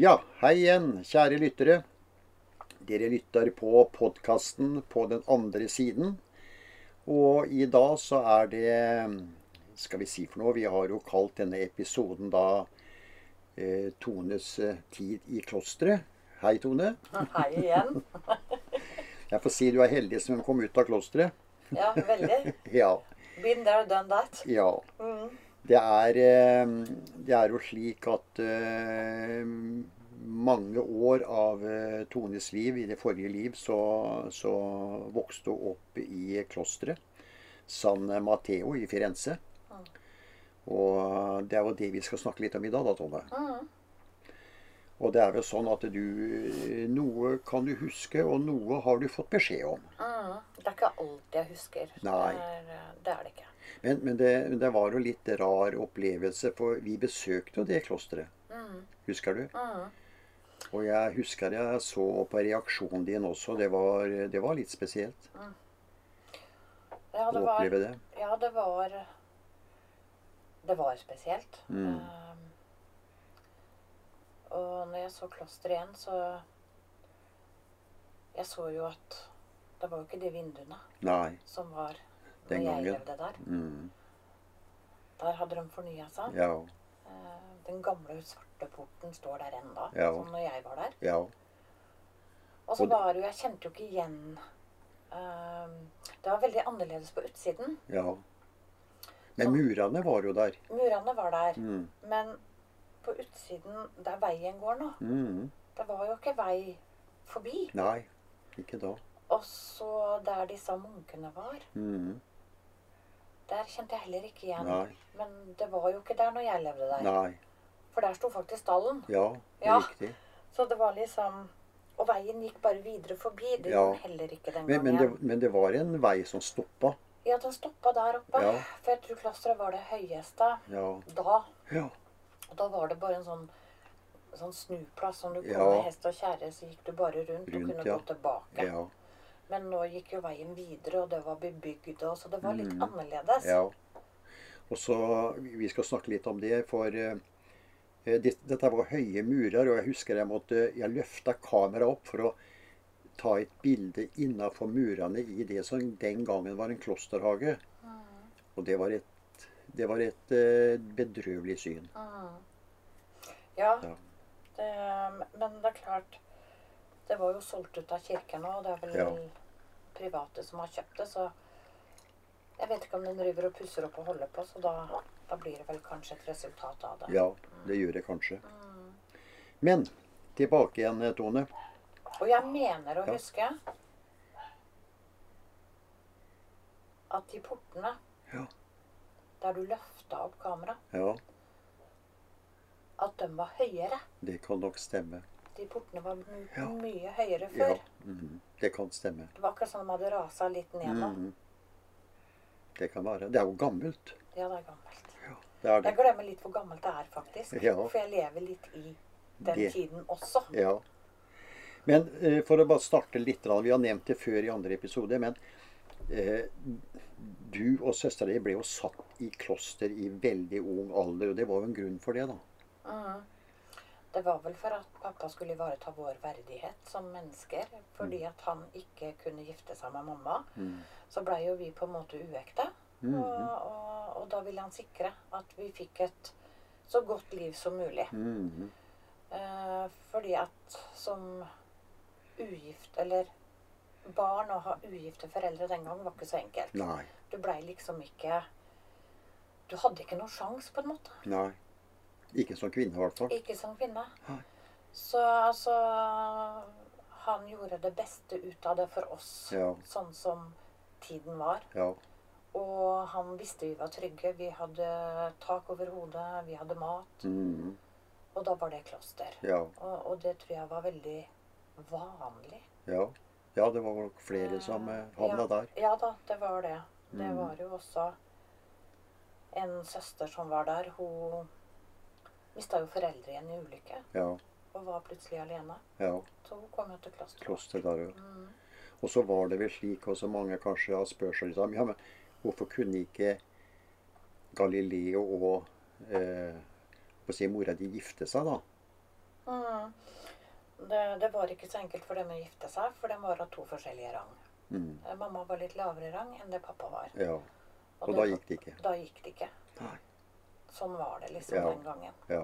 Ja, hei igjen, kjære lyttere. Dere lytter på podkasten på den andre siden. Og i dag så er det Skal vi si for noe? Vi har jo kalt denne episoden da eh, Tones eh, tid i klosteret. Hei, Tone. Hei igjen. Jeg får si du er heldig som kom ut av klosteret. Ja, veldig. Ja. Been there, done that. ja. Mm. Det er, eh, det er jo slik at mange år av eh, Tones liv, i det forrige liv, så, så vokste hun opp i klosteret. San Mateo i Firenze. Og det er jo det vi skal snakke litt om i dag, da, Tone. Mm. Og det er vel sånn at du Noe kan du huske, og noe har du fått beskjed om. Mm. Det er ikke alt jeg husker. Nei. Det er eh, det, er det ikke. Men, men det, det var jo litt rar opplevelse, for vi besøkte jo det klosteret. Mm. Husker du? Mm. Og jeg husker jeg så på reaksjonen din også. Det var, det var litt spesielt Ja, det å var, oppleve det. ja, det var Det var spesielt. Mm. Um, og når jeg så klosteret igjen, så Jeg så jo at det var jo ikke de vinduene Nei. som var Den når jeg levde der. Mm. Der hadde de fornya seg. Ja. Eh, Den gamle svarte porten står der enda, Ja. som når jeg var der. Ja. Og så var det jo Jeg kjente jo ikke igjen ehm, Det var veldig annerledes på utsiden. ja. Men murene var jo der. Murene var der. Mm. Men på utsiden der veien går nå, Mm. det var jo ikke vei forbi. Nei, ikke da. Og så der disse munkene var, Mm. der kjente jeg heller ikke igjen. Nei. Men det var jo ikke der når jeg levde der. Nei. For der sto faktisk stallen. Ja, Ja. riktig. Så det var liksom Og veien gikk bare videre forbi. Det Ja. gjorde heller ikke den Men, men, gangen. det, men det var en vei som stoppa. Ja, den stoppa der oppe. Ja. For jeg tror klosteret var det høyeste Ja. da. Ja. Og da var det bare en sånn, sånn snuplass. Som du kom med hest og kjerre, så gikk du bare rundt, og kunne gå tilbake. Ja. Men nå gikk jo veien videre, og det var bebygd, og så det var litt Mm. annerledes. ja. Og så, Vi skal snakke litt om det, for eh, dette var høye murer, og jeg husker jeg måtte Jeg løfta kameraet opp for å ta et bilde innafor murene i det som den gangen var en klosterhage. Mm. Og det var et, det var et eh, bedrøvelig syn. Mm. Ja, Ja. det, men det er klart Det var jo solgt ut av kirken nå, og det er vel Ja. private som har kjøpt det, så jeg vet ikke om den driver og pusser opp og holder på, så da, da blir det vel kanskje et resultat av det. Ja, det gjør det kanskje. Mm. Men tilbake igjen, Tone. Og jeg mener å Ja. huske at de portene Ja. der du løfta opp kamera, Ja, at de var høyere. det kan nok stemme. De portene var my Ja. mye høyere Ja, før. -hmm. det kan stemme. Det var akkurat som de hadde rasa litt ned nå. -hmm. Det kan være. Det er jo gammelt. Ja, det er gammelt. Det er det. Jeg glemmer litt hvor gammelt det er, faktisk. Ja. For jeg lever litt i den Det- tiden også. Ja. Men eh, for å bare starte litt, vi har nevnt det før i andre episoder, men eh, du og søstera di ble jo satt i kloster i veldig ung alder, og det var jo en grunn for det, da. Mm. Det var vel for at pappa skulle ivareta vår verdighet som mennesker. Fordi at han ikke kunne gifte seg med mamma. Mm. Så blei jo vi på en måte uekte. Og, og, og da ville han sikre at vi fikk et så godt liv som mulig. Mhm. Eh, fordi at som ugift, eller barn å ha ugifte foreldre den gang var ikke så enkelt. Nei. Du blei liksom ikke Du hadde ikke noen sjans, på en måte. Nei. Ikke som kvinne, i hvert fall. Ikke som kvinne. Nei. Så altså Han gjorde det beste ut av det for oss, Ja. sånn som tiden var. Ja. Og han visste vi var trygge. Vi hadde tak over hodet, vi hadde mat. Mm. Og da var det kloster. Ja. Og, og det tror jeg var veldig vanlig. Ja. ja, det var nok flere som eh, havna ja, der. Ja da, det var det. Det Mm. var jo også en søster som var der. Hun mista jo foreldre i en ulykke Ja. og var plutselig alene. ja. Så hun kom jo til kloster. Kloster der ja. Mm. Og så var det vel slik, og så mange kanskje har spurt seg litt om ja, men hvorfor kunne ikke Galileo og eh, si, mora di gifte seg, da? Mm. Det, det var ikke så enkelt for dem å gifte seg, for de var av to forskjellige rang. Mm. Eh, Mamma var litt lavere rang enn det pappa var. Ja. Og Og det- da gikk det ikke. Da gikk det ikke. Nei. Sånn var det liksom Ja. den gangen. Ja.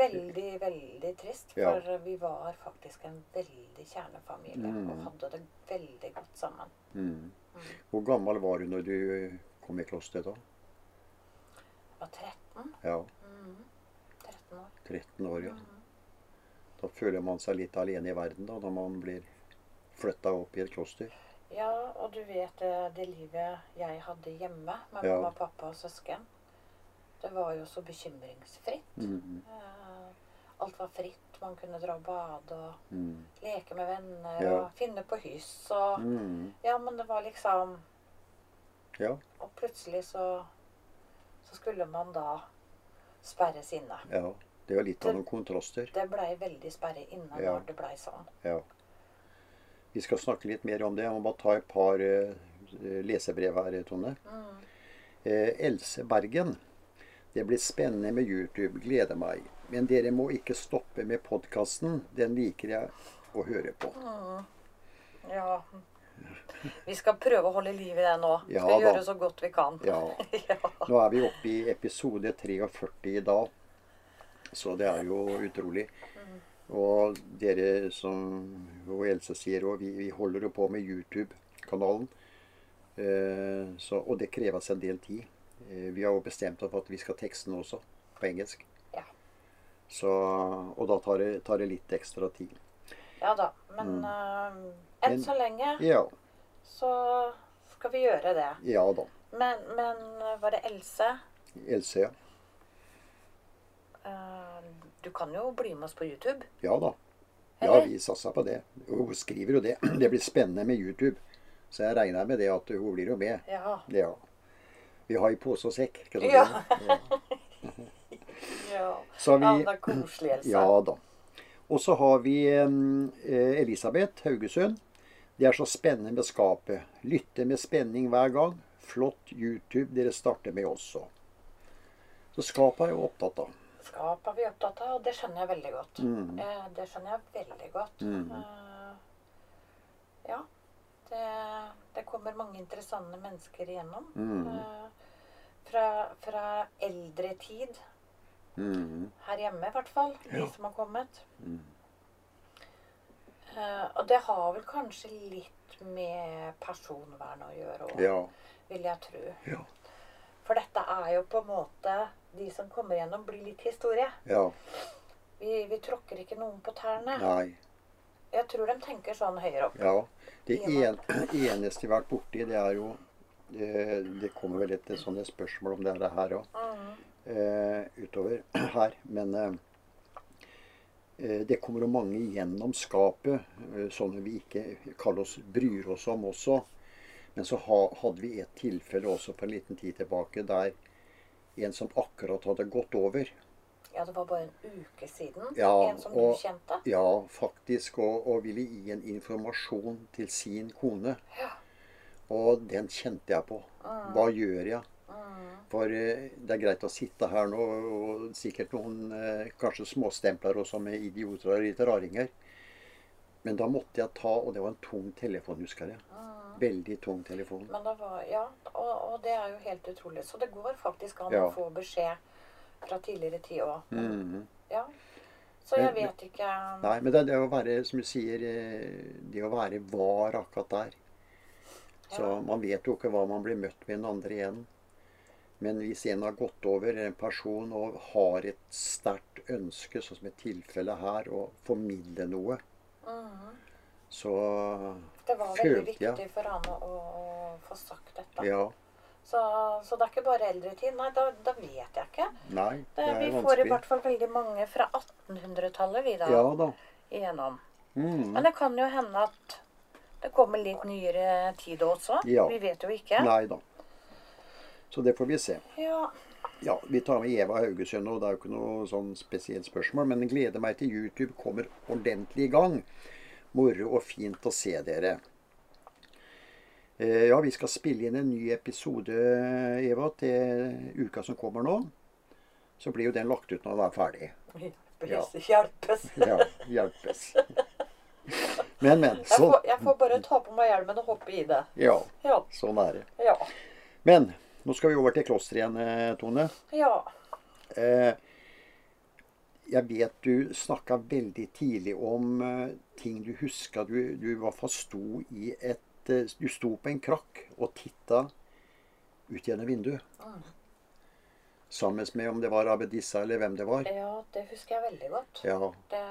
Veldig, veldig trist. Ja. For vi var faktisk en veldig kjernefamilie Mm. og hadde det veldig godt sammen. Mm. Hvor gammel var du når du kom i klosteret da? Jeg var 13. Ja, Mm. 13 år. 13 år, ja. Mm. Da føler man seg litt alene i verden da, når man blir flytta opp i et kloster. Ja, og du vet eh, det livet jeg hadde hjemme med Ja. mamma, pappa og søsken. Det var jo så bekymringsfritt. Mm. Eh, Alt var fritt. Man kunne dra og bade og Mm. leke med venner Ja. og finne på hyss og Mm. Ja, men det var liksom Ja, Og plutselig så Så skulle man da sperres inne. ja. Det var litt av noen kontraster. Det blei veldig sperre inne Ja. når det blei sånn. Ja. Vi skal snakke litt mer om det. Jeg må bare ta et par eh, lesebrev her, Tone. Mm. Eh, Else Bergen. Det blir spennende med YouTube. Gleder meg. Men dere må ikke stoppe med podkasten. Den liker jeg å høre på. Mm. Ja. Vi skal prøve å holde liv i det nå. Ja skal da. gjøre så godt vi kan. Ja. ja. Nå er vi oppe i episode 43 i dag. Så det er jo utrolig. Og dere som og Else sier òg, vi, vi holder jo på med YouTube-kanalen. Eh, og det kreves en del tid. Eh, vi har jo bestemt oss for at vi skal tekste den også, på engelsk. Ja. Så, og da tar det, tar det litt ekstra tid. Ja da. Men eh, enn Mm. Så lenge Ja. så skal vi gjøre det. Ja da. Men, men var det Else? Else, ja. Uh, du kan jo bli med oss på YouTube. Ja da. Ja, vi satser på det. Hun skriver jo det. Det blir spennende med YouTube. Så jeg regner med det at hun blir jo med. Ja. Ja. Vi har i pose og sekk. Ikke sant? Ja. Ja. Så vi, Ja, det er koselig, Else. Ja da. Og så har vi eh, Elisabeth Haugesund. Det er så spennende med skapet. Lytter med spenning hver gang. Flott YouTube dere starter med også. Så skapet er jo opptatt av. Skap er vi opptatt av, og det skjønner jeg veldig godt. Mm. Eh, det skjønner jeg veldig godt. Mm. Eh, ja. Det, det kommer mange interessante mennesker igjennom. Mm. Eh, fra, fra eldre tid, Mm. her hjemme i hvert fall, de som har kommet. Mm. Uh, og det har vel kanskje litt med personvern å gjøre òg, Ja. vil jeg tro. Ja. For dette er jo på en måte De som kommer gjennom, blir litt historie. Ja. Vi, vi tråkker ikke noen på tærne. Nei. Jeg tror de tenker sånn høyere opp. Ja. Det en, eneste vi har vært borti, det er jo Det, det kommer vel et sånne spørsmål om det er det her òg. Mm. eh, utover her. Men eh, eh, det kommer jo mange gjennom skapet, eh, sånne vi ikke kaller oss, bryr oss om også. Men så hadde vi et tilfelle også for en liten tid tilbake der en som akkurat hadde gått over. Ja, det var bare en uke siden. Ja, en som og- du kjente. Ja, faktisk. Og, og ville gi en informasjon til sin kone. Ja. Og den kjente jeg på. Hva gjør jeg? Mm. For eh, det er greit å sitte her nå, og sikkert noen eh, kanskje småstempler også med idioter og litt raringer. Men da måtte jeg ta, og det var en tung telefon, husker jeg. Mm. Veldig tung telefon. Men det var Ja, og, og det er jo helt utrolig. Så det går faktisk an Ja. å få beskjed fra tidligere tid òg. Mhm. Ja. Så jeg Men- vet ikke Nei, men det, det å være, som du sier, eh, det å være var akkurat der. Så man vet jo ikke hva man blir møtt med den andre igjen. Men hvis en har gått over en person og har et sterkt ønske, sånn som et tilfelle her, å formidle noe, mm. så Det var veldig viktig for han å, å, få sagt dette. Ja. Så, så det er ikke bare eldre tid. Nei, da, da vet jeg ikke. Nei, Det, det vanskelig. vi får i hvert fall veldig mange fra 1800-tallet vi da Ja da. igjennom. Mm. Men det kan jo hende at det kommer litt nyere tid også. Ja. Vi vet jo ikke. Nei da. Så det får vi se. Ja. Ja, Vi tar med Eva Haugesund, og det er jo ikke noe sånn spesielt spørsmål. Men gleder meg til YouTube kommer ordentlig i gang. Moro og fint å se dere. Eh, Ja, vi skal spille inn en ny episode, Eva, til uka som kommer nå. så blir jo den lagt ut når den er ferdig. Hjelpes. Hjelpes. Ja, hjelpes. Men, men. Jeg Sånn. får, jeg får bare ta på meg hjelmen og hoppe i det. Ja, Ja. sånn er det. Ja. Men nå skal vi over til klosteret igjen, eh, Tone. ja. Eh, jeg vet du snakka veldig tidlig om eh, ting du huska. Du, du i hvert fall sto i et eh, Du sto på en krakk og titta ut gjennom vinduet. Mm. Sammen med om det var Abedissa eller hvem det var. Ja, det husker jeg veldig godt. Ja, Det,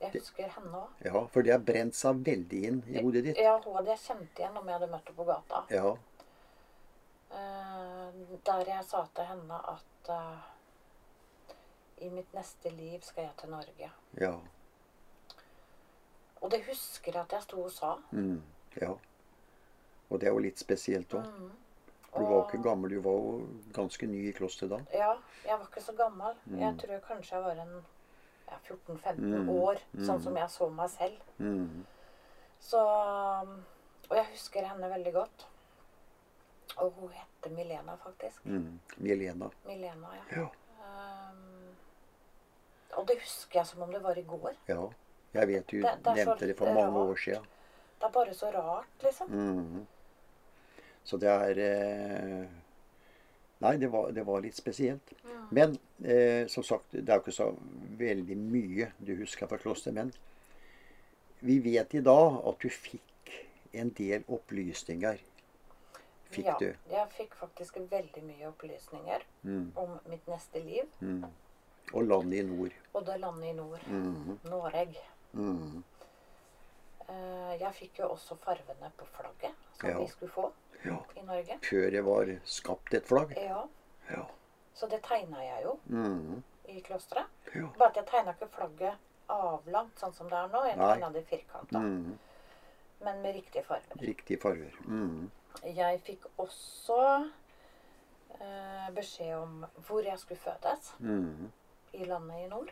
jeg husker henne òg. ja for det har brent seg veldig inn i hodet ditt. Ja, hun hadde jeg kjent igjen om jeg hadde møtt henne på gata. Ja. Eh, der jeg sa til henne at uh, i mitt neste liv skal jeg til Norge. Ja. Og det husker jeg at jeg sto og sa. Mm, ja. Og det er jo litt spesielt òg. Mm. Du var jo ikke gammel, du var jo ganske ny i klosteret da. Ja, jeg var ikke så gammel. Mm. Jeg tror kanskje jeg var en 14-15 Mm. år, sånn Mm. som jeg så meg selv. Mm, Så Og jeg husker henne veldig godt. Og hun heter Milena, faktisk. Milena. Milena, ja. Ja. Um, og det husker jeg som om det var i går. ja. Jeg vet du Det- det nevnte det for mange rart. år siden. Det er bare så rart, liksom. Mm. Så det er eh, Nei, det var, det var litt spesielt. Ja. Men eh, som sagt, det er jo ikke så veldig mye du husker fra klosteret. Men vi vet i dag at du fikk en del opplysninger. Fikk ja, du? jeg fikk faktisk veldig mye opplysninger Mm, om mitt neste liv. mm. Og landet i nord. Og det landet i nord. Mm. Noreg. mhm. Eh, Jeg fikk jo også farvene på flagget som Ja. vi skulle få Ja. i Norge. Før det var skapt et flagg. Ja, Ja. Så det tegna jeg jo mm. i klosteret. ja. Bare at jeg tegna ikke flagget avlangt, sånn som det er nå. Jeg tegna det firkanta, Mm. men med riktige farger. Riktige farger. Mm. Jeg fikk også eh, beskjed om hvor jeg skulle fødes mhm, i landet i nord.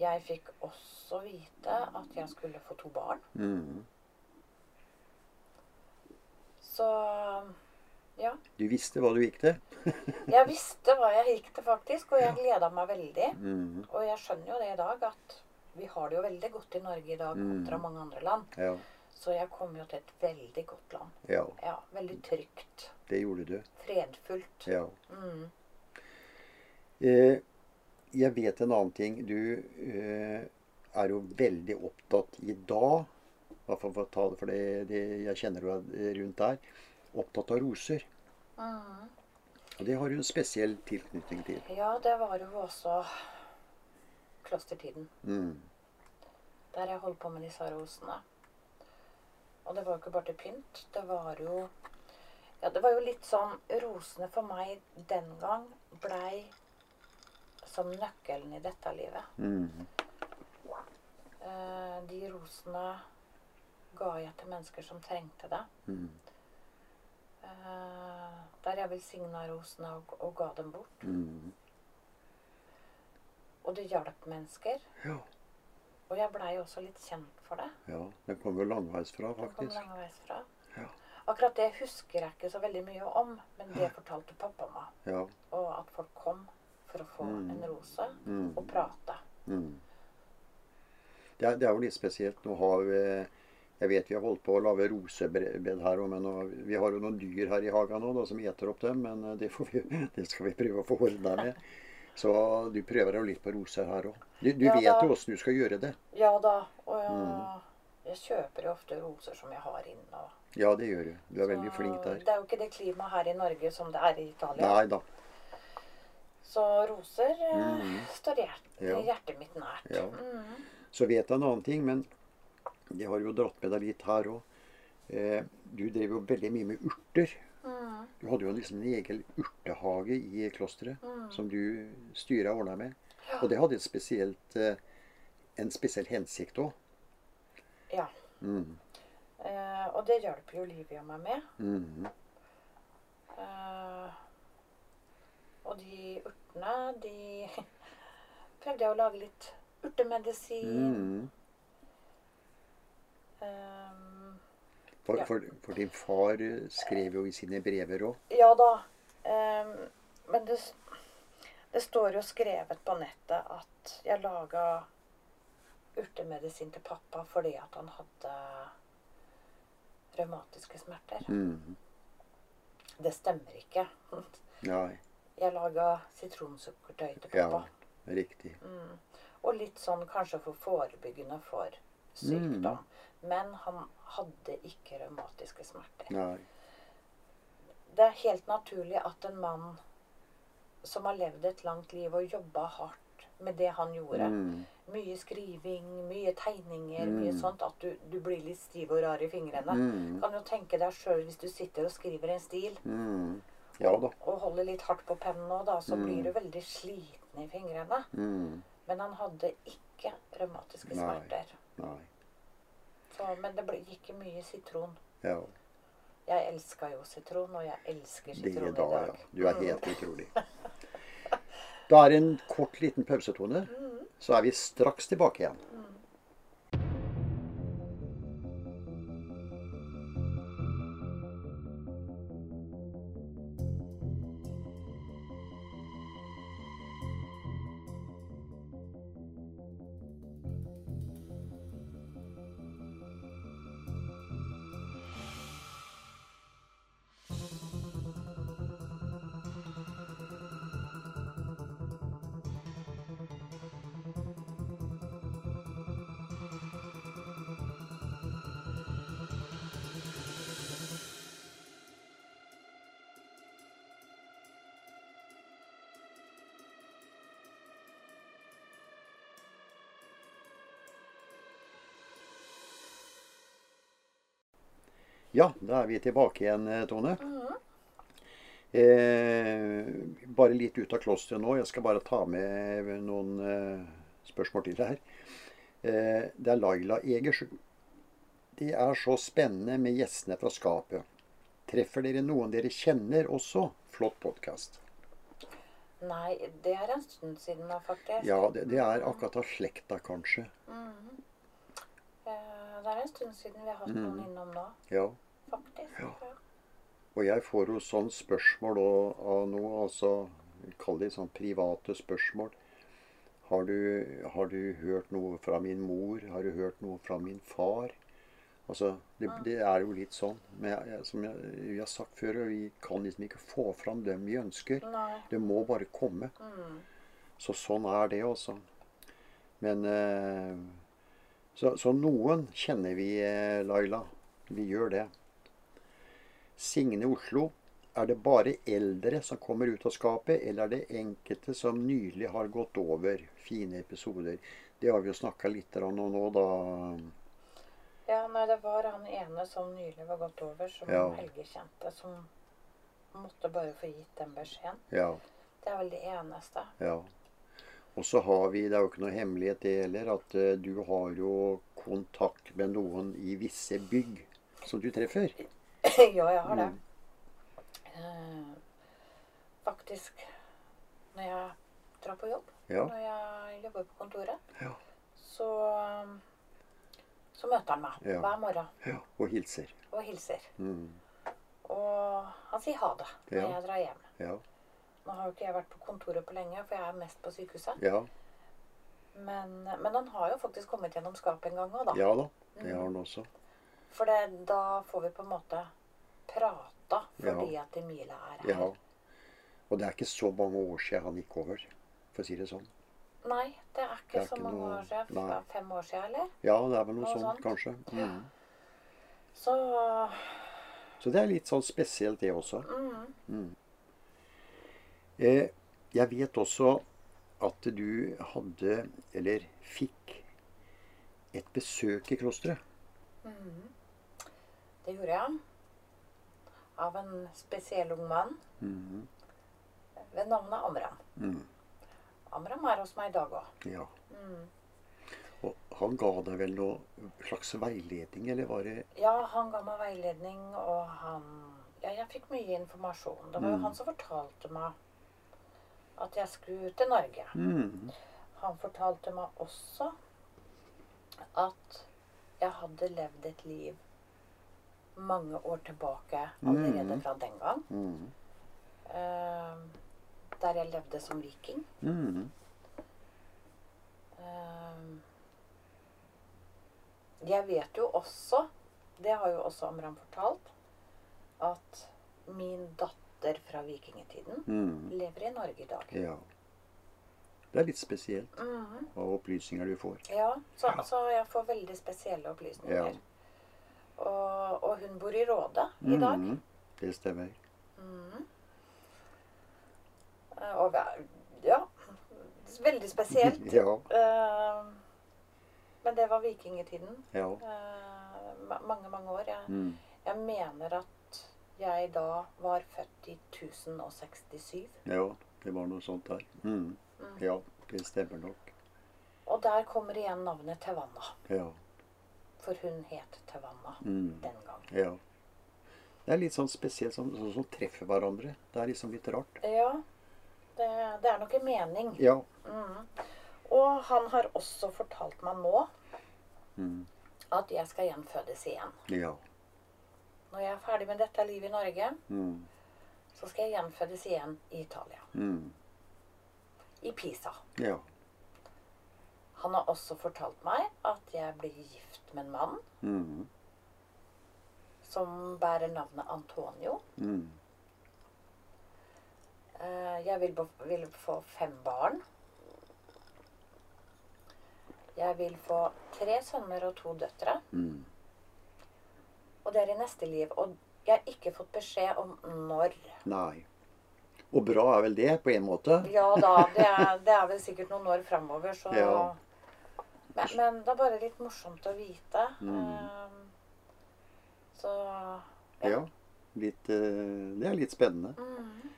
Jeg fikk også vite at jeg skulle få to barn. Mm. Så ja. Du visste hva du gikk til? Jeg visste hva jeg gikk til, faktisk, og jeg gleda meg veldig. Mm. Og jeg skjønner jo det i dag, at vi har det jo veldig godt i Norge i dag Mm. kontra mange andre land. Ja. Så jeg kom jo til et veldig godt land. ja. Ja, Veldig trygt. Det gjorde du. Fredfullt. Ja. Mm. Eh, jeg vet en annen ting. Du eh, er jo veldig opptatt i dag, i hvert fall for å ta det, for det, det, jeg kjenner du er rundt der, opptatt av roser. Mm. Og det har du en spesiell tilknytning til. Ja, det var jo også klostertiden. Mm. Der jeg holdt på med disse rosene. Og det var jo ikke bare til pynt. Det var jo Ja, det var jo litt sånn Rosene for meg den gang blei som nøkkelen i dette livet. Mm. Uh, de rosene ga jeg til mennesker som trengte det. Mm. Uh, der jeg velsigna rosene og, og ga dem bort. Mm. Og det hjalp mennesker. Ja. Og jeg blei også litt kjent for det. ja. Den kom jo langveisfra, Den kom faktisk. langveisfra. Ja. Akkurat det husker jeg ikke så veldig mye om, men det fortalte pappa meg. Ja. Og at folk kom for å få Mm. en rose Mm. og prate. Mm. Det, er, det er jo litt spesielt. Nå har vi Jeg vet vi har holdt på å lage rosebed her òg, men nå, vi har jo noen dyr her i hagen nå da, som eter opp dem. Men eh, det, får vi, det skal vi prøve å få ordna med. Så du prøver jo litt på roser her òg. Du, du Ja, vet jo åssen du skal gjøre det. Ja da. Og jeg, Mm. jeg kjøper jo ofte roser som jeg har inne. Og, Ja, det gjør du. Du er veldig flink der. Det er jo ikke det klimaet her i Norge som det er i Italia. Nei da. Så roser eh, Mm. står hjert, Ja. hjertet mitt nært. Ja. Mm. Så vet jeg en annen ting, men det har jo dratt med deg litt her òg. Eh, du drev jo veldig mye med urter. Mm. Du hadde jo liksom en egen urtehage i klosteret Mm. som du styra og ordna med. Og det hadde spesielt, eh, en spesiell hensikt òg. Ja. Mm. Eh, og det hjalp jo Olivia meg med. Mm. Eh, og de urtene, de prøvde jeg å lage litt urtemedisin. Mm. Um, For, Ja. for, for din far skrev jo i sine brever òg. ja da. Um, men det, Det står jo skrevet på nettet at jeg laga urtemedisin til pappa fordi at han hadde revmatiske smerter. Mm. Det stemmer ikke. Nei. Jeg laga sitronsukkertøy til Ja, riktig. Mm. Og litt sånn kanskje for forebyggende for sykdom. Men han hadde ikke revmatiske smerter. Nei. Det er helt naturlig at en mann som har levd et langt liv og jobba hardt med det han gjorde Mm. Mye skriving, mye tegninger, Mm. mye sånt. At du, du blir litt stiv og rar i fingrene. Mm. Kan jo tenke deg sjøl hvis du sitter og skriver en stil Mm. Ja og holder litt hardt på pennen nå, da, så Mm. blir du veldig sliten i fingrene. Mm. Men han hadde ikke revmatiske smerter. Nei. Så, men det ble, gikk mye sitron. Ja. Jeg elska jo sitron, og jeg elsker Det sitron i ja. dag. Du er helt utrolig. Da er det en kort, liten pausetone. Mm. Så er vi straks tilbake igjen. Ja, da er vi tilbake igjen, eh, Tone. Mhm. Eh, bare litt ut av klosteret nå. Jeg skal bare ta med noen eh, spørsmål til her. Eh, det er Laila Egersjø. Det er så spennende med gjestene fra skapet. Treffer dere noen dere kjenner også? Flott podkast. Nei, det er en stund siden da, faktisk. Ja, det, det er akkurat av slekta, kanskje. Mhm. Eh, Det er en stund siden vi har hatt noen Mhm. innom nå, Ja. faktisk. Ja. Og jeg får jo sånn spørsmål av noe, altså Kall det sånn private spørsmål. Har du, har du hørt noe fra min mor? Har du hørt noe fra min far? Altså, det, det er jo litt sånn. Men jeg, jeg, som jeg, vi har sagt før, vi kan liksom ikke få fram dem vi ønsker. Nei. Det må bare komme. Mm. Så sånn er det, altså. Men eh, så, så noen kjenner vi, eh, Laila. Vi gjør det. Signe Oslo. Er det bare eldre som kommer ut av skapet, eller er det enkelte som nylig har gått over? Fine episoder. Det har vi jo snakka litt om nå, da. Ja, nei, det var han ene som nylig var gått over, som Ja. Helge kjente, som måtte bare få gitt den beskjeden. Ja. Det er vel det eneste. ja. Og så har vi, det er jo ikke noe hemmelighet det heller, at eh, du har jo kontakt med noen i visse bygg som du treffer. ja, jeg har det. Mm. Eh, faktisk, når jeg drar på jobb, Ja. når jeg jobber på kontoret, Ja. så, så møter han meg Ja. hver morgen ja. Og hilser. og hilser. Mm. Og han sier ha det når Ja. jeg drar hjem. Ja. Nå har jo ikke jeg vært på kontoret på lenge, for jeg er mest på sykehuset. Ja. Men, men han har jo faktisk kommet gjennom skapet en gang òg, da. Ja da, det har han også. For det, da får vi på en måte prata fordi at Emile er her. Ja. Og det er ikke så mange år siden han gikk over, for å si det sånn. Nei, det er ikke Det er så ikke mange noe- år siden. nei. Fem år siden, eller? Ja, det er vel noe Noe sånt, sånt. kanskje. Mm. Så Så det er litt sånn spesielt, det også. mm, Eh, jeg vet også at du hadde, eller fikk, et besøk i klosteret. mm. Det gjorde jeg. Av en spesiell ung mann Mhm. ved navnet Amram. Mm. Amram er hos meg i dag òg. Ja. Mm. Og han ga deg vel noe slags veiledning, eller var det Ja, han ga meg veiledning, og han Ja, jeg fikk mye informasjon. Det var jo Mm. han som fortalte meg at jeg skulle til Norge. mm. Han fortalte meg også at jeg hadde levd et liv mange år tilbake allerede Mhm. fra den gang. Mm. Uh, der jeg levde som viking. Mm. Uh, Jeg vet jo også, det har jo også Amram fortalt, at min datter fra vikingtiden Mm. lever i Norge i dag. Ja. Det er litt spesielt mm. hva opplysninger du får. Ja, så, så jeg får veldig spesielle opplysninger. Ja. Og, og hun bor i Råde i dag. Mm. Det stemmer. Mhm. Eh, Og ja, veldig spesielt. ja. Eh, Men det var vikingtiden. Ja. Eh, Mange, mange år. Jeg, Mm. jeg mener at jeg da var født i 1067. Ja, det var noe sånt der. Mm. Mm. Ja, det stemmer nok. Og der kommer igjen navnet Tevanna. Ja. For hun het Tevanna Mm. den gang. ja. Det er litt sånn spesielt, sånn, sånn som treffer hverandre. Det er liksom litt rart. Ja, det, det er nok en mening. Ja. Mm. Og han har også fortalt meg nå Mm. at jeg skal gjenfødes igjen. Ja. Når jeg er ferdig med dette livet i Norge, Mm. så skal jeg gjenfødes igjen i Italia. Mm. I Pisa. Ja. Han har også fortalt meg at jeg blir gift med en mann Mm. som bærer navnet Antonio. Mm. Eh, Jeg vil, vil få fem barn. Jeg vil få tre sønner og to døtre. Mm. Og det er i neste liv. Og jeg har ikke fått beskjed om når. Nei. Og bra er vel det, på en måte? Ja da, det er, det er vel sikkert noen år framover, så Ja. men, men det er bare litt morsomt å vite. Mm. Eh, Så Ja. Litt, eh, det er litt spennende. mm,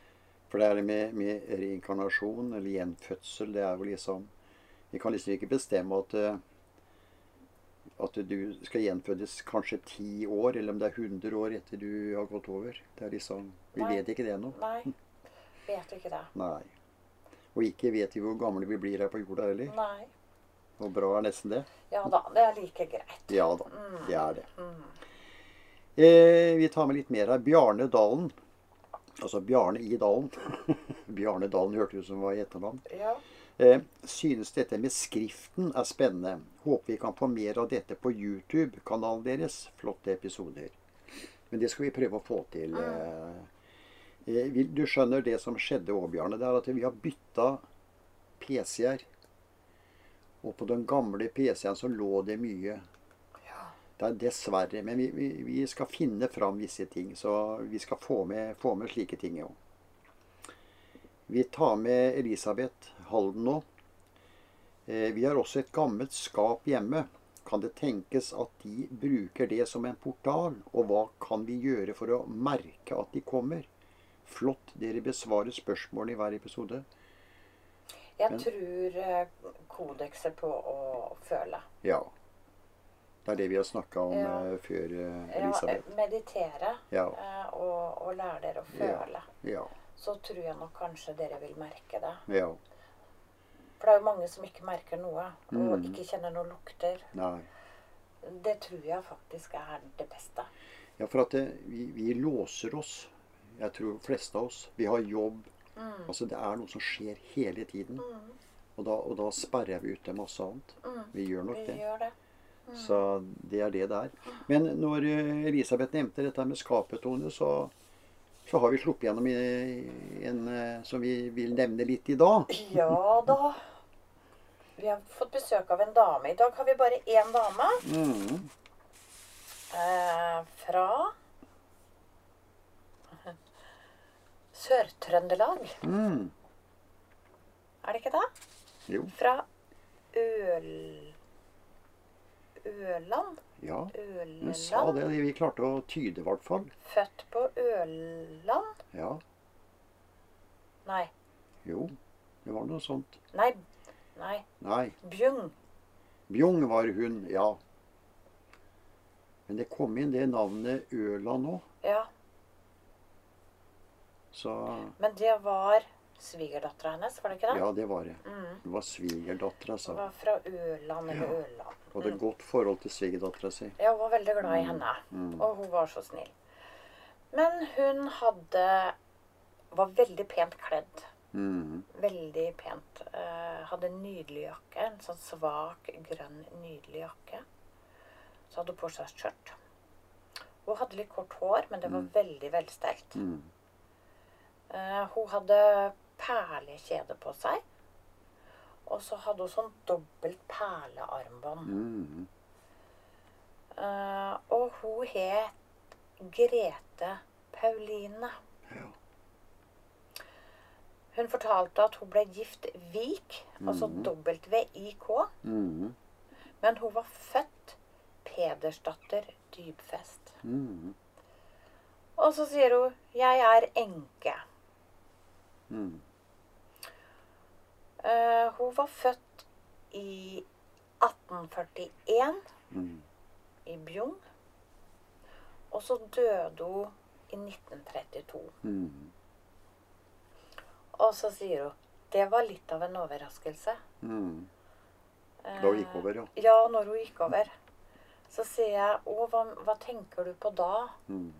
For det er det med, med reinkarnasjon, eller gjenfødsel, det er jo liksom Vi kan liksom ikke bestemme at eh, at du skal gjenfødes kanskje ti år, eller om det er 100 år etter du har gått over. Det er liksom, Vi Nei. vet ikke det ennå. Nei. Vet ikke det. Nei. Og ikke vet vi hvor gamle vi blir her på jorda heller. Nei. Og bra er nesten det. Ja da, det er like greit. Ja da, Mm. det er det. Mm. Eh, vi tar med litt mer her. Bjarne Dalen. Altså Bjarne i Dalen. Bjarne Dalen hørte ut som var i etternavn. Ja. Eh, synes dette med skriften er spennende. Håper vi kan få mer av dette på YouTube-kanalen deres. Flotte episoder. Men det skal vi prøve å få til. Eh, eh, du skjønner det som skjedde òg, Bjarne. Det er at vi har bytta PC-er. Og på den gamle PC-en så lå det mye. Det er dessverre. Men vi, vi, vi skal finne fram visse ting. Så vi skal få med, få med slike ting òg. Vi tar med Elisabeth Halden nå. Eh, Vi har også et gammelt skap hjemme. Kan det tenkes at de bruker det som en portal? Og hva kan vi gjøre for å merke at de kommer? Flott. Dere besvarer spørsmålene i hver episode. Jeg Men- tror eh, kodekset på å føle. Ja. Det er det vi har snakka om Ja. eh, før, Elisabeth. Ja, meditere Ja. og, og lære dere å føle. Ja. Så tror jeg nok kanskje dere vil merke det. Ja. For det er jo mange som ikke merker noe, og Mm. ikke kjenner noen lukter. Nei. Det tror jeg faktisk er det beste. Ja, for at det, vi, vi låser oss. Jeg tror fleste av oss. Vi har jobb. Mm. Altså Det er noe som skjer hele tiden. Mm. Og da, og da sperrer vi ute masse annet. Mm. Vi gjør nok Vi det. gjør det. Så det er det det er. Men når eh, Elisabeth nevnte dette med skapet, Tone, så, så har vi sluppet gjennom en eh, som vi vil nevne litt i dag. Ja da. Vi har fått besøk av en dame. I dag har vi bare én dame. Mm. Eh, fra Sør-Trøndelag. Mm. Er det ikke det? Jo. Fra Øl... Øland? Ja. Hun sa det. Vi klarte å tyde, i hvert fall. Født på Øland? Ja. Nei. Jo. Det var noe sånt. Nei. Nei. Nei. Bjung. Bjung var hun, ja. Men det kom inn det navnet Øland nå. Ja. Så Men det var svigerdattera hennes, var det ikke det? ja, det var det. Mm. Det var svigerdattera, Det hun. var fra Øland eller Ja. Øland. Hadde et godt forhold til svigerdattera si. hun var veldig glad i henne, Mm. og hun var så snill. Men hun hadde var veldig pent kledd. Mm. Veldig pent. Eh, hadde en nydelig jakke. En sånn svak, grønn, nydelig jakke. Så hadde hun på seg skjørt. Hun hadde litt kort hår, men det var veldig velstelt. Mm. Eh, hun hadde perlekjede på seg. Og så hadde hun sånn dobbelt perlearmbånd. Mm. Eh, og hun het Grete Pauline. Ja. Hun fortalte at hun ble gift Vik, altså Mhm. W-I-K. Mm. Men hun var født Pedersdatter Dybfest. Mm. Og så sier hun 'Jeg er enke'. Mm. Eh, hun var født i 1841 Mm. i Bjugn. Og så døde hun i 1932. Og så sier hun 'Det var litt av en overraskelse'. Mm. Eh, Da hun gikk over, ja. Ja, når hun gikk over. Så sier jeg 'Å, hva, hva tenker du på da?' Mm.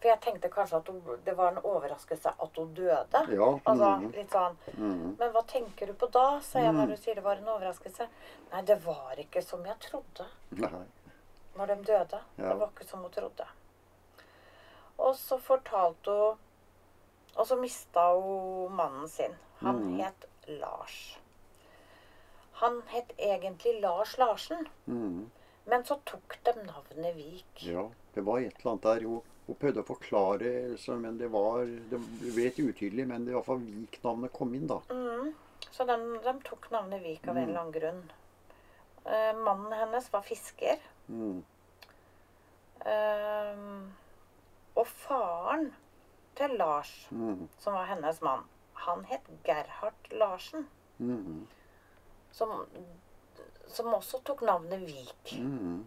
For jeg tenkte kanskje at hun, det var en overraskelse at hun døde. Ja. Altså, Mm. litt sånn Mm. Men hva tenker du på da, sa jeg når Mm. du sier det var en overraskelse. Nei, det var ikke som jeg trodde Nei. når de døde. Ja. Det var ikke som hun trodde. Og så fortalte hun Og så mista hun mannen sin. Han Mm. het Lars. Han het egentlig Lars Larsen, Mm. men så tok de navnet Vik. Ja, det var et eller annet der. Hun, hun prøvde å forklare, så, men det var Det ble litt utydelig, men det iallfall Vik-navnet kom inn, da. Mm. Så de, de tok navnet Vik av en Mm. eller annen grunn. Eh, mannen hennes var fisker. Mm. Ehm, og faren til Lars, Mm. som var hennes mann, han het Gerhard Larsen. Mm. Som, som også tok navnet Vik. Mm.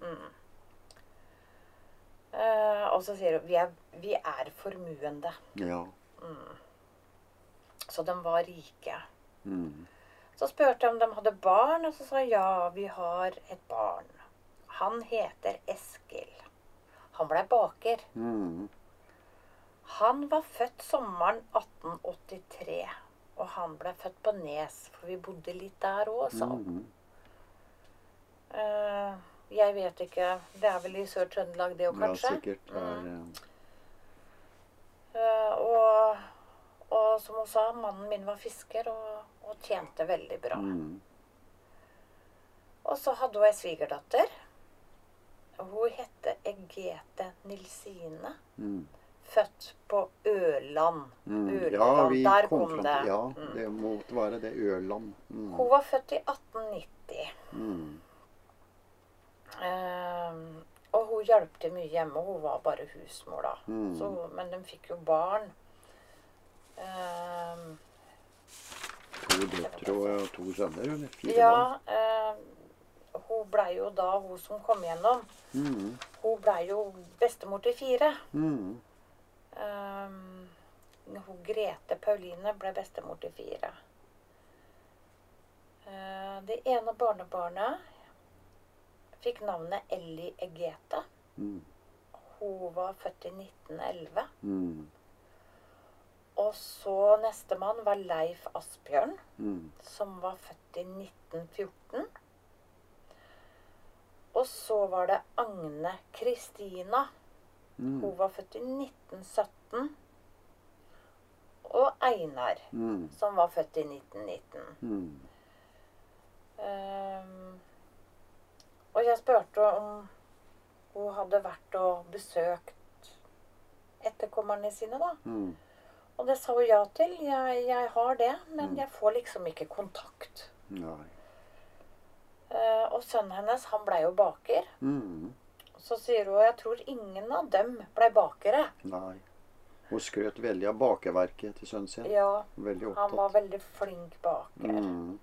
Uh, og så sier hun vi er, vi er formuende. Ja. Så de var rike. Mm. Så spurte jeg om de hadde barn, og så sa jeg ja, vi har et barn. Han heter Eskil. Han blei baker. Mm. Han var født sommeren 1883. Og han ble født på Nes, for vi bodde litt der òg, sa han. Mm. Eh, jeg vet ikke. Det er vel i Sør-Trøndelag det òg, Ja, sikkert. Er, eh, Eh, og, og som hun sa, mannen min var fisker og, og tjente veldig bra. mm. Og så hadde hun ei svigerdatter. Hun het Egete Nilsine. Mm. Født på Ørland. Mm. Ørland, Ja, vi der kom, kom det. Ja, Mm. det måtte være det Ørland. Mm. Hun var født i 1890. Mm. Uh, og hun hjalp til mye hjemme. Hun var bare husmor, da. Mm. Så, men de fikk jo barn. Uh, To døtre og to sønner. Eller fire ja, ehm, hun blei jo da hun som kom gjennom. Mm. Hun blei jo bestemor til fire. Mm. Ehm, hun Grete Pauline ble bestemor til fire. Uh, det ene barnebarnet fikk navnet Ellie Egete. Mm. Hun var født i 1911. Mm. Og så nestemann var Leif Asbjørn, Mm. som var født i 1914. Og så var det Agne Kristina. Mm. Hun var født i 1917. Og Einar, Mm. som var født i 1919. Mm. Um, og jeg spurte om hun hadde vært og besøkt etterkommerne sine, da. Mm. Og det sa hun ja til. Jeg, jeg har det, men Mm. jeg får liksom ikke kontakt. Nei. Uh, og sønnen hennes, han blei jo baker. Mm. Så sier hun jeg tror ingen av dem ble bakere. Nei. Hun skrøt veldig av bakeverket til sønnen sin. Ja, Veldig han var veldig flink baker. Mm.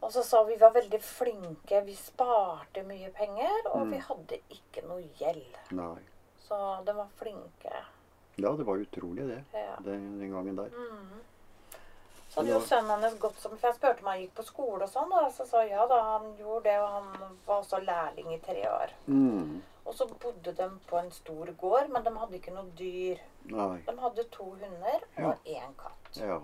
Og så sa vi var veldig flinke. Vi sparte mye penger, og Mm. vi hadde ikke noe gjeld. Nei. Så de var flinke. Ja, det var utrolig, det. Ja. Den, den gangen der. Mm. Så hadde jo sønnen hennes gått som For jeg spurte om han gikk på skole og sånn, og Så sa ja da, han gjorde det, og han var også lærling i tre år. Mm. Og så bodde de på en stor gård, men de hadde ikke noe dyr. Nei. De hadde to hunder Ja. og én katt. Ja.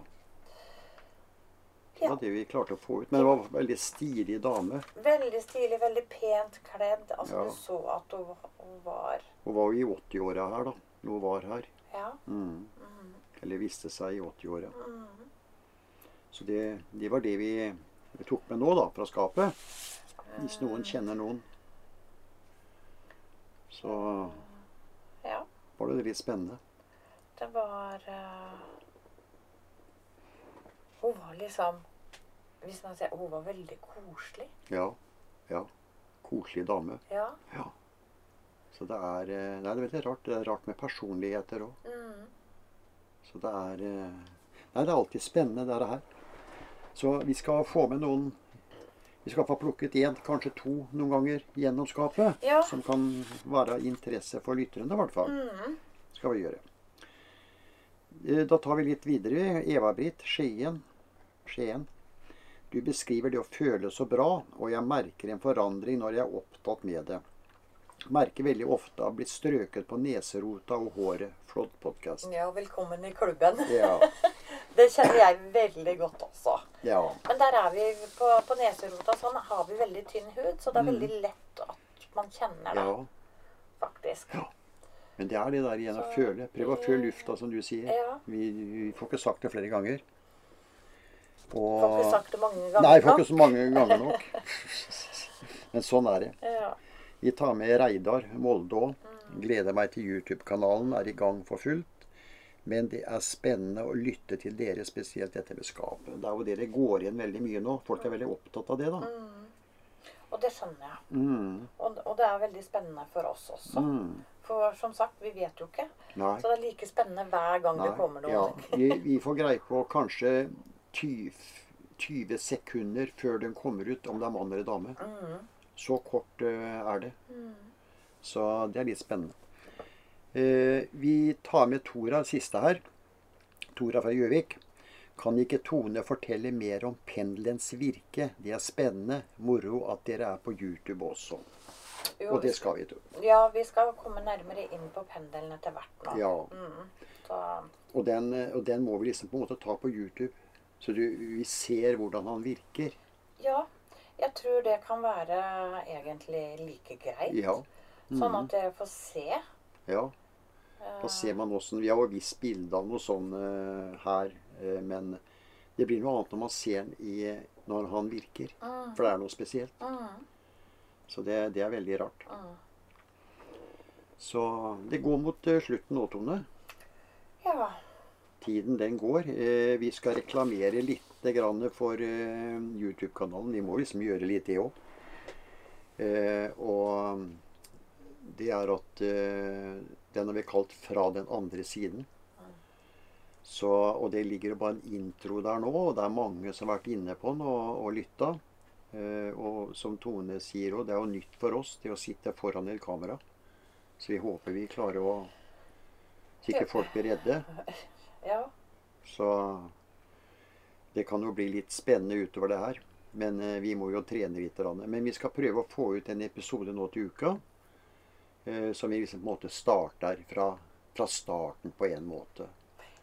Det Ja. var det vi klarte å få ut. Men det var en veldig stilig dame. Veldig stilig, veldig pent kledd. Altså, Ja. Du så at hun, var- hun var Hun var jo i 80-åra her, da. Når hun var her. Ja. Mm. Eller viste seg i 80-åra. Mm. Så det, det var det vi, vi tok med nå, da, fra skapet. Hvis noen kjenner noen. Så ja. var det litt spennende. Det var uh, Hun var liksom Hvis man ser, Hun var veldig koselig. Ja. Ja. Koselig dame. Ja. Ja. Så det er eh, det er veldig rart. Det er rart med personligheter òg. Mm. Så det er eh, Nei, det er alltid spennende, det her. Så vi skal få med noen Vi skal få plukket én, kanskje to noen ganger gjennom skapet. Ja. Som kan være av interesse for lytterne, i hvert fall. Mm. Skal vi gjøre. Eh, Da tar vi litt videre. Eva-Britt Skien. Skien. Du beskriver det å føle så bra, og jeg merker en forandring når jeg er opptatt med det. Merker veldig ofte har ha blitt strøket på neserota og håret. Flott podkast. ja, velkommen i klubben. Ja. Det kjenner jeg veldig godt også. ja. Men der er vi på, på neserota. Sånn har vi veldig tynn hud, så det er Mm. veldig lett at man kjenner det, Ja. faktisk. Ja. Men det er det der igjen å føle. Prøv å føle lufta, som du sier. Ja. Vi, vi får ikke sagt det flere ganger. Får ikke sagt det mange ganger nok. Nei, får ikke så mange ganger nok. Men sånn er det. Ja. Vi tar med Reidar Molde òg. Gleder meg til YouTube-kanalen er i gang for fullt. Men det er spennende å lytte til dere, spesielt dette med skapet. Det er jo det det går igjen veldig mye nå. Folk er veldig opptatt av det, da. Og det skjønner jeg. Mm. Og, og det er veldig spennende for oss også. Mm. For som sagt, vi vet jo ikke. Nei. Så det er like spennende hver gang det kommer noe. Ja, vi, vi får greie på kanskje 20, 20 sekunder før den kommer ut, om det er mann eller dame. Mm. Så kort eh, er det. Så det er litt spennende. Eh, vi tar med Tora, siste her. Tora fra Gjøvik. Kan ikke Tone fortelle mer om pendelens virke? Det er spennende. Moro at dere er på YouTube også. Jo, Og det skal vi tro. Ja, vi skal komme nærmere inn på pendelen etter hvert nå. Ja. Mm. Og den, og den må vi liksom på en måte ta på YouTube. Så du, vi ser hvordan han virker. ja, jeg tror det kan være egentlig like greit. Ja. Sånn at dere får se. ja. Da ser man åssen Vi har jo visst bilde av noe sånn uh, her, uh, men det blir noe annet når man ser den i, når han virker. Mm. For det er noe spesielt. Mm. Så det, det er veldig rart. Mm. Så det går mot uh, slutten nå, Tone. Ja. Tiden den går. Eh, vi skal reklamere litt grann for eh, YouTube-kanalen. Vi må liksom gjøre litt det òg. Eh, og det er at eh, den har vi kalt 'Fra den andre siden'. Så, og det ligger jo bare en intro der nå, og det er mange som har vært inne på den og, og lytta. Og som Tone sier òg, det er jo nytt for oss det å sitte foran et kamera. Så vi håper vi klarer å Så ikke folk blir redde. Ja. Så det kan jo bli litt spennende utover det her. Men eh, vi må jo trene litt. Men vi skal prøve å få ut en episode nå til uka. Eh, som vi liksom på en måte starter fra, fra starten på en måte.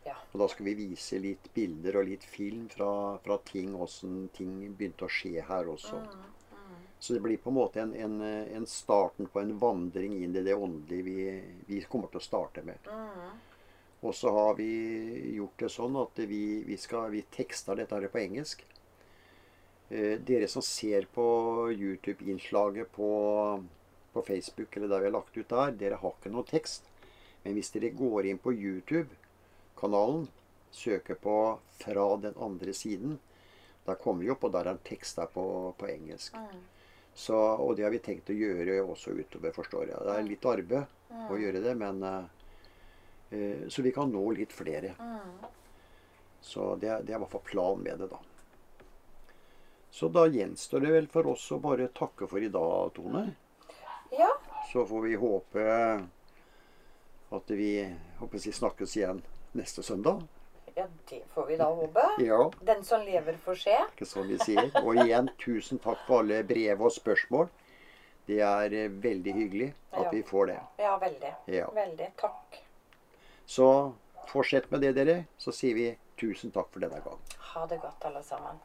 Ja. Og da skal vi vise litt bilder og litt film fra, fra ting, åssen ting begynte å skje her også. Så det blir på en måte en, en, eh, en starten på en vandring inn i det åndelige vi, vi kommer til å starte med. Mm. Og så har vi gjort det sånn at vi, vi, skal, vi tekster dette her på engelsk. Eh, dere som ser på YouTube-innslaget på, på Facebook, eller der vi har lagt ut der, dere har ikke noe tekst. Men hvis dere går inn på YouTube-kanalen, søker på 'Fra den andre siden', der kommer vi opp, og der er tekst der på, på engelsk. Mm. Så, og det har vi tenkt å gjøre også utover, forstår jeg. Det er litt arbeid å gjøre det, men eh, Så vi kan nå litt flere. Mm. Så det, det er i hvert fall planen med det, da. Så da gjenstår det vel for oss å bare takke for i dag, Tone. ja. Så får vi håpe at vi håper jeg, snakkes igjen neste søndag. Ja, det får vi da håpe. Ja, Den som lever, får se. ikke sånn vi sier. Og igjen, tusen takk for alle brev og spørsmål. Det er eh, veldig hyggelig at Ja. vi får det. Ja, veldig. Ja. Veldig. Takk. Så fortsett med det, dere. Så sier vi tusen takk for denne gang. Ha det godt, alle sammen.